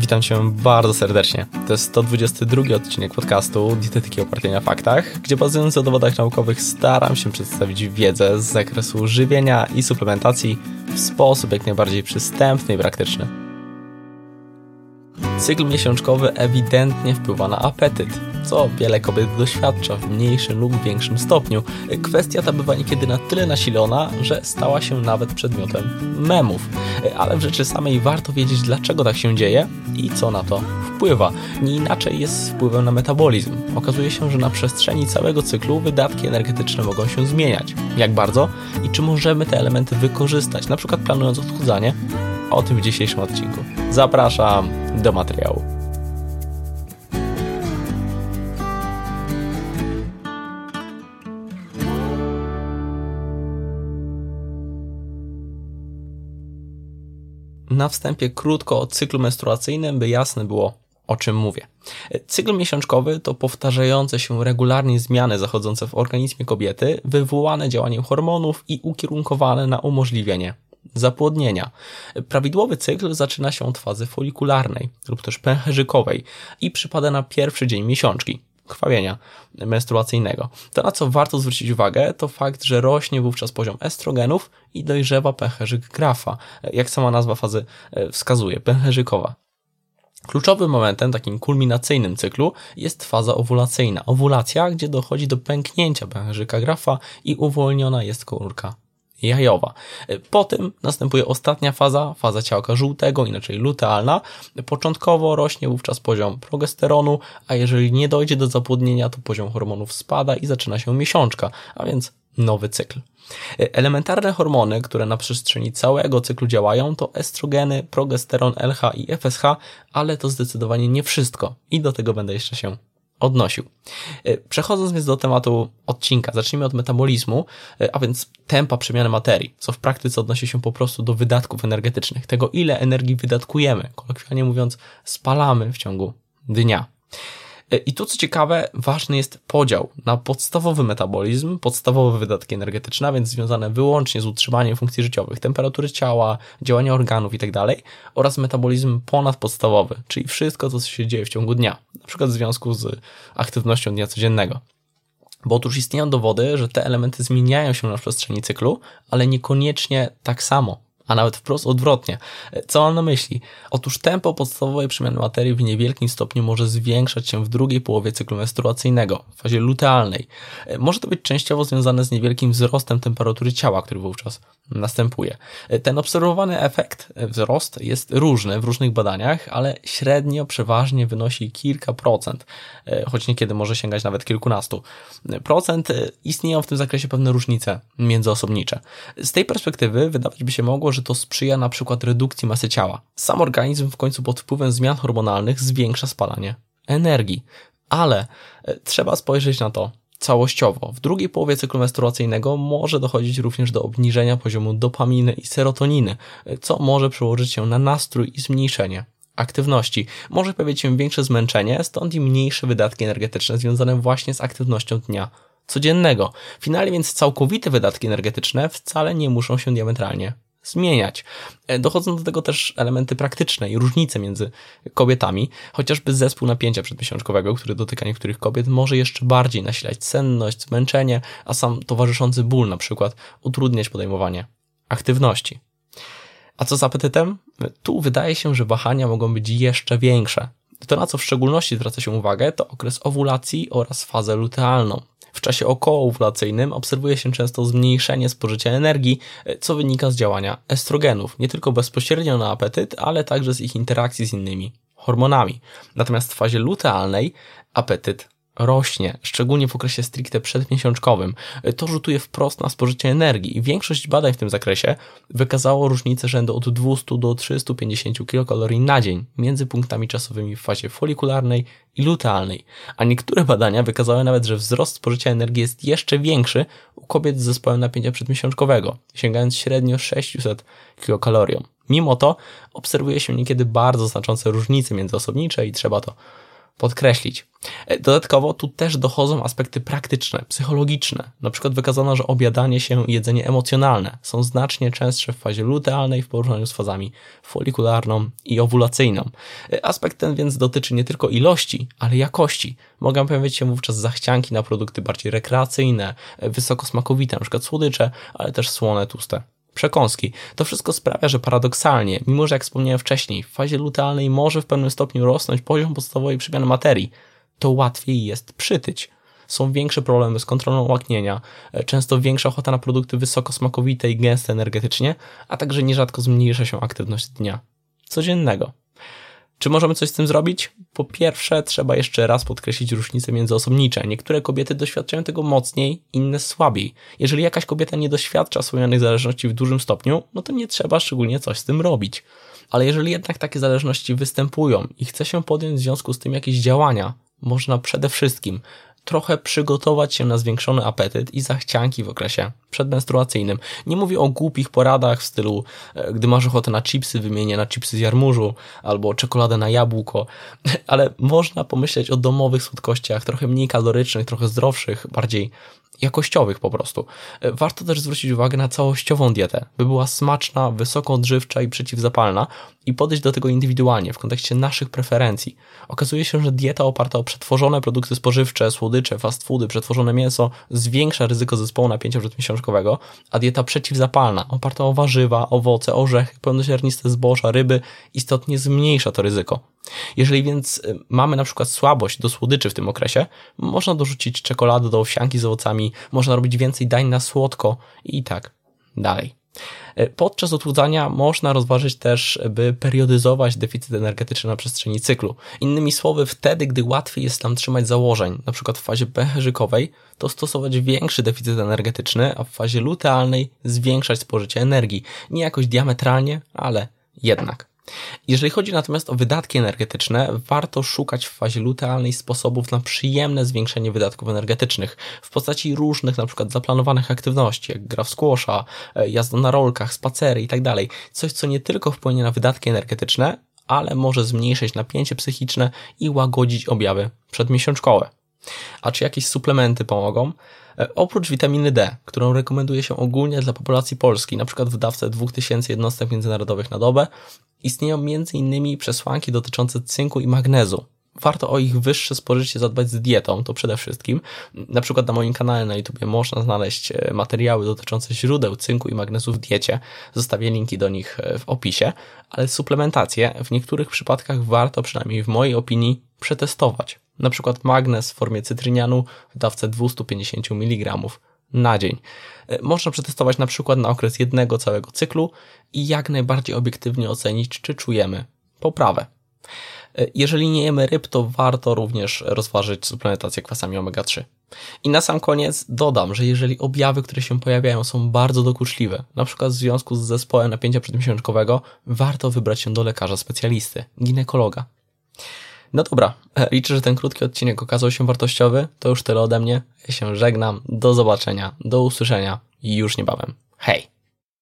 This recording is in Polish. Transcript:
Witam Cię bardzo serdecznie. To jest 122 odcinek podcastu Dietetyki opartej na faktach, gdzie bazując na dowodach naukowych staram się przedstawić wiedzę z zakresu żywienia i suplementacji w sposób jak najbardziej przystępny i praktyczny. Cykl miesiączkowy ewidentnie wpływa na apetyt, co wiele kobiet doświadcza w mniejszym lub większym stopniu. Kwestia ta bywa niekiedy na tyle nasilona, że stała się nawet przedmiotem memów. Ale w rzeczy samej warto wiedzieć, dlaczego tak się dzieje i co na to wpływa. Nie inaczej jest z wpływem na metabolizm. Okazuje się, że na przestrzeni całego cyklu wydatki energetyczne mogą się zmieniać. Jak bardzo i czy możemy te elementy wykorzystać, na przykład planując odchudzanie? O tym w dzisiejszym odcinku. Zapraszam do materiału. Na wstępie krótko o cyklu menstruacyjnym, by jasne było, o czym mówię. Cykl miesiączkowy to powtarzające się regularnie zmiany zachodzące w organizmie kobiety, wywołane działaniem hormonów i ukierunkowane na umożliwienie zapłodnienia. Prawidłowy cykl zaczyna się od fazy folikularnej lub też pęcherzykowej i przypada na pierwszy dzień miesiączki krwawienia menstruacyjnego. To, na co warto zwrócić uwagę, to fakt, że rośnie wówczas poziom estrogenów i dojrzewa pęcherzyk grafa, jak sama nazwa fazy e, wskazuje, pęcherzykowa. Kluczowym momentem, takim kulminacyjnym cyklu jest faza owulacyjna. Owulacja, gdzie dochodzi do pęknięcia pęcherzyka grafa i uwolniona jest komórka jajowa. Po tym następuje ostatnia faza, faza ciałka żółtego, inaczej lutealna. Początkowo rośnie wówczas poziom progesteronu, a jeżeli nie dojdzie do zapłodnienia, to poziom hormonów spada i zaczyna się miesiączka, a więc nowy cykl. Elementarne hormony, które na przestrzeni całego cyklu działają, to estrogeny, progesteron, LH i FSH, ale to zdecydowanie nie wszystko i do tego będę jeszcze się odnosił. E, przechodząc więc do tematu odcinka, zacznijmy od metabolizmu, e, a więc tempa przemiany materii, co w praktyce odnosi się po prostu do wydatków energetycznych, tego ile energii wydatkujemy, kolokwialnie mówiąc, spalamy w ciągu dnia. E, I tu co ciekawe, ważny jest podział na podstawowy metabolizm, podstawowe wydatki energetyczne, a więc związane wyłącznie z utrzymaniem funkcji życiowych, temperatury ciała, działania organów itd. Tak oraz metabolizm ponadpodstawowy, czyli wszystko, co się dzieje w ciągu dnia, na przykład w związku z aktywnością dnia codziennego. Bo otóż istnieją dowody, że te elementy zmieniają się na przestrzeni cyklu, ale niekoniecznie tak samo a nawet wprost odwrotnie. Co mam na myśli? Otóż tempo podstawowej przemiany materii w niewielkim stopniu może zwiększać się w drugiej połowie cyklu menstruacyjnego, w fazie lutealnej. Może to być częściowo związane z niewielkim wzrostem temperatury ciała, który wówczas następuje. Ten obserwowany efekt, wzrost, jest różny w różnych badaniach, ale średnio przeważnie wynosi kilka procent, choć niekiedy może sięgać nawet kilkunastu procent. Istnieją w tym zakresie pewne różnice międzyosobnicze. Z tej perspektywy wydawać by się mogło, że że to sprzyja na przykład redukcji masy ciała. Sam organizm w końcu pod wpływem zmian hormonalnych zwiększa spalanie energii. Ale e, trzeba spojrzeć na to całościowo. W drugiej połowie cyklu menstruacyjnego może dochodzić również do obniżenia poziomu dopaminy i serotoniny, e, co może przełożyć się na nastrój i zmniejszenie aktywności. Może pojawić się większe zmęczenie, stąd i mniejsze wydatki energetyczne związane właśnie z aktywnością dnia codziennego. Finalnie więc całkowite wydatki energetyczne wcale nie muszą się diametralnie zmieniać. E, dochodzą do tego też elementy praktyczne i różnice między kobietami, chociażby zespół napięcia przedmiesiączkowego, który dotyka niektórych kobiet, może jeszcze bardziej nasilać senność, zmęczenie, a sam towarzyszący ból na przykład utrudniać podejmowanie aktywności. A co z apetytem? Tu wydaje się, że wahania mogą być jeszcze większe. To, na co w szczególności zwraca się uwagę, to okres owulacji oraz fazę lutealną. W czasie okołoowulacyjnym obserwuje się często zmniejszenie spożycia energii, co wynika z działania estrogenów, nie tylko bezpośrednio na apetyt, ale także z ich interakcji z innymi hormonami. Natomiast w fazie lutealnej apetyt rośnie, szczególnie w okresie stricte przedmiesiączkowym. To rzutuje wprost na spożycie energii i większość badań w tym zakresie wykazało różnicę rzędu od 200 do 350 kilokalorii na dzień między punktami czasowymi w fazie folikularnej i lutealnej, a niektóre badania wykazały nawet, że wzrost spożycia energii jest jeszcze większy u kobiet z zespołem napięcia przedmiesiączkowego, sięgając średnio 600 kilokaloriom. Mimo to obserwuje się niekiedy bardzo znaczące różnice międzyosobnicze i trzeba to podkreślić. E, dodatkowo tu też dochodzą aspekty praktyczne, psychologiczne. Na przykład wykazano, że obiadanie się i jedzenie emocjonalne są znacznie częstsze w fazie lutealnej w porównaniu z fazami folikularną i owulacyjną. E, aspekt ten więc dotyczy nie tylko ilości, ale jakości. Mogą pojawić się wówczas zachcianki na produkty bardziej rekreacyjne, e, wysoko smakowite, np. słodycze, ale też słone, tłuste przekąski. To wszystko sprawia, że paradoksalnie, mimo że jak wspomniałem wcześniej, w fazie lutealnej może w pewnym stopniu rosnąć poziom podstawowej przemiany materii, to łatwiej jest przytyć. Są większe problemy z kontrolą łaknienia, e, często większa ochota na produkty wysoko smakowite i gęste energetycznie, a także nierzadko zmniejsza się aktywność dnia codziennego. Czy możemy coś z tym zrobić? Po pierwsze, trzeba jeszcze raz podkreślić różnice międzyosobnicze. Niektóre kobiety doświadczają tego mocniej, inne słabiej. Jeżeli jakaś kobieta nie doświadcza swoich zależności w dużym stopniu, no to nie trzeba szczególnie coś z tym robić. Ale jeżeli jednak takie zależności występują i chce się podjąć w związku z tym jakieś działania, można przede wszystkim trochę przygotować się na zwiększony apetyt i zachcianki w okresie przedmenstruacyjnym. Nie mówię o głupich poradach w stylu, e, gdy masz ochotę na chipsy, wymienię na chipsy z jarmużu albo czekoladę na jabłko, ale można pomyśleć o domowych słodkościach, trochę mniej kalorycznych, trochę zdrowszych, bardziej jakościowych po prostu. E, warto też zwrócić uwagę na całościową dietę, by była smaczna, wysoko odżywcza i przeciwzapalna i podejść do tego indywidualnie w kontekście naszych preferencji. Okazuje się, że dieta oparta o przetworzone produkty spożywcze, słodycze, fast foody, przetworzone mięso zwiększa ryzyko zespołu napięcia przedmiesiączkowego, a dieta przeciwzapalna oparta o warzywa, owoce, orzechy, pełnoziarniste zboża, ryby istotnie zmniejsza to ryzyko. Jeżeli więc y, mamy na przykład słabość do słodyczy w tym okresie, można dorzucić czekoladę do owsianki z owocami, można robić więcej dań na słodko i tak dalej. Y, podczas odchudzania można rozważyć też, by periodyzować deficyt energetyczny na przestrzeni cyklu. Innymi słowy, wtedy, gdy łatwiej jest nam trzymać założeń, przykład w fazie pęcherzykowej, to stosować większy deficyt energetyczny, a w fazie lutealnej zwiększać spożycie energii. Nie jakoś diametralnie, ale jednak. Jeżeli chodzi natomiast o wydatki energetyczne, warto szukać w fazie lutealnej sposobów na przyjemne zwiększenie wydatków energetycznych w postaci różnych na przykład zaplanowanych aktywności, jak gra w squasha, e, jazda na rolkach, spacery itd. Tak Coś, co nie tylko wpłynie na wydatki energetyczne, ale może zmniejszyć napięcie psychiczne i łagodzić objawy przedmiesiączkowe. A czy jakieś suplementy pomogą? E, oprócz witaminy D, którą rekomenduje się ogólnie dla populacji polskiej, przykład w dawce 2000 jednostek międzynarodowych na dobę, istnieją m.in. przesłanki dotyczące cynku i magnezu. Warto o ich wyższe spożycie zadbać z dietą, to przede wszystkim. Na przykład na moim kanale na YouTube można znaleźć e, materiały dotyczące źródeł cynku i magnezu w diecie. Zostawię linki do nich e, w opisie, ale suplementację w niektórych przypadkach warto, przynajmniej w mojej opinii, przetestować. Na przykład magnez w formie cytrynianu w dawce 250 mg na dzień. E, można przetestować na przykład na okres jednego całego cyklu i jak najbardziej obiektywnie ocenić, czy czujemy poprawę. E, jeżeli nie jemy ryb, to warto również rozważyć suplementację kwasami omega-3. I na sam koniec dodam, że jeżeli objawy, które się pojawiają są bardzo dokuczliwe, na przykład w związku z zespołem napięcia przedmiesiączkowego, warto wybrać się do lekarza specjalisty, ginekologa. No dobra, e, liczę, że ten krótki odcinek okazał się wartościowy. To już tyle ode mnie. Ja się żegnam. Do zobaczenia, do usłyszenia już niebawem. Hej!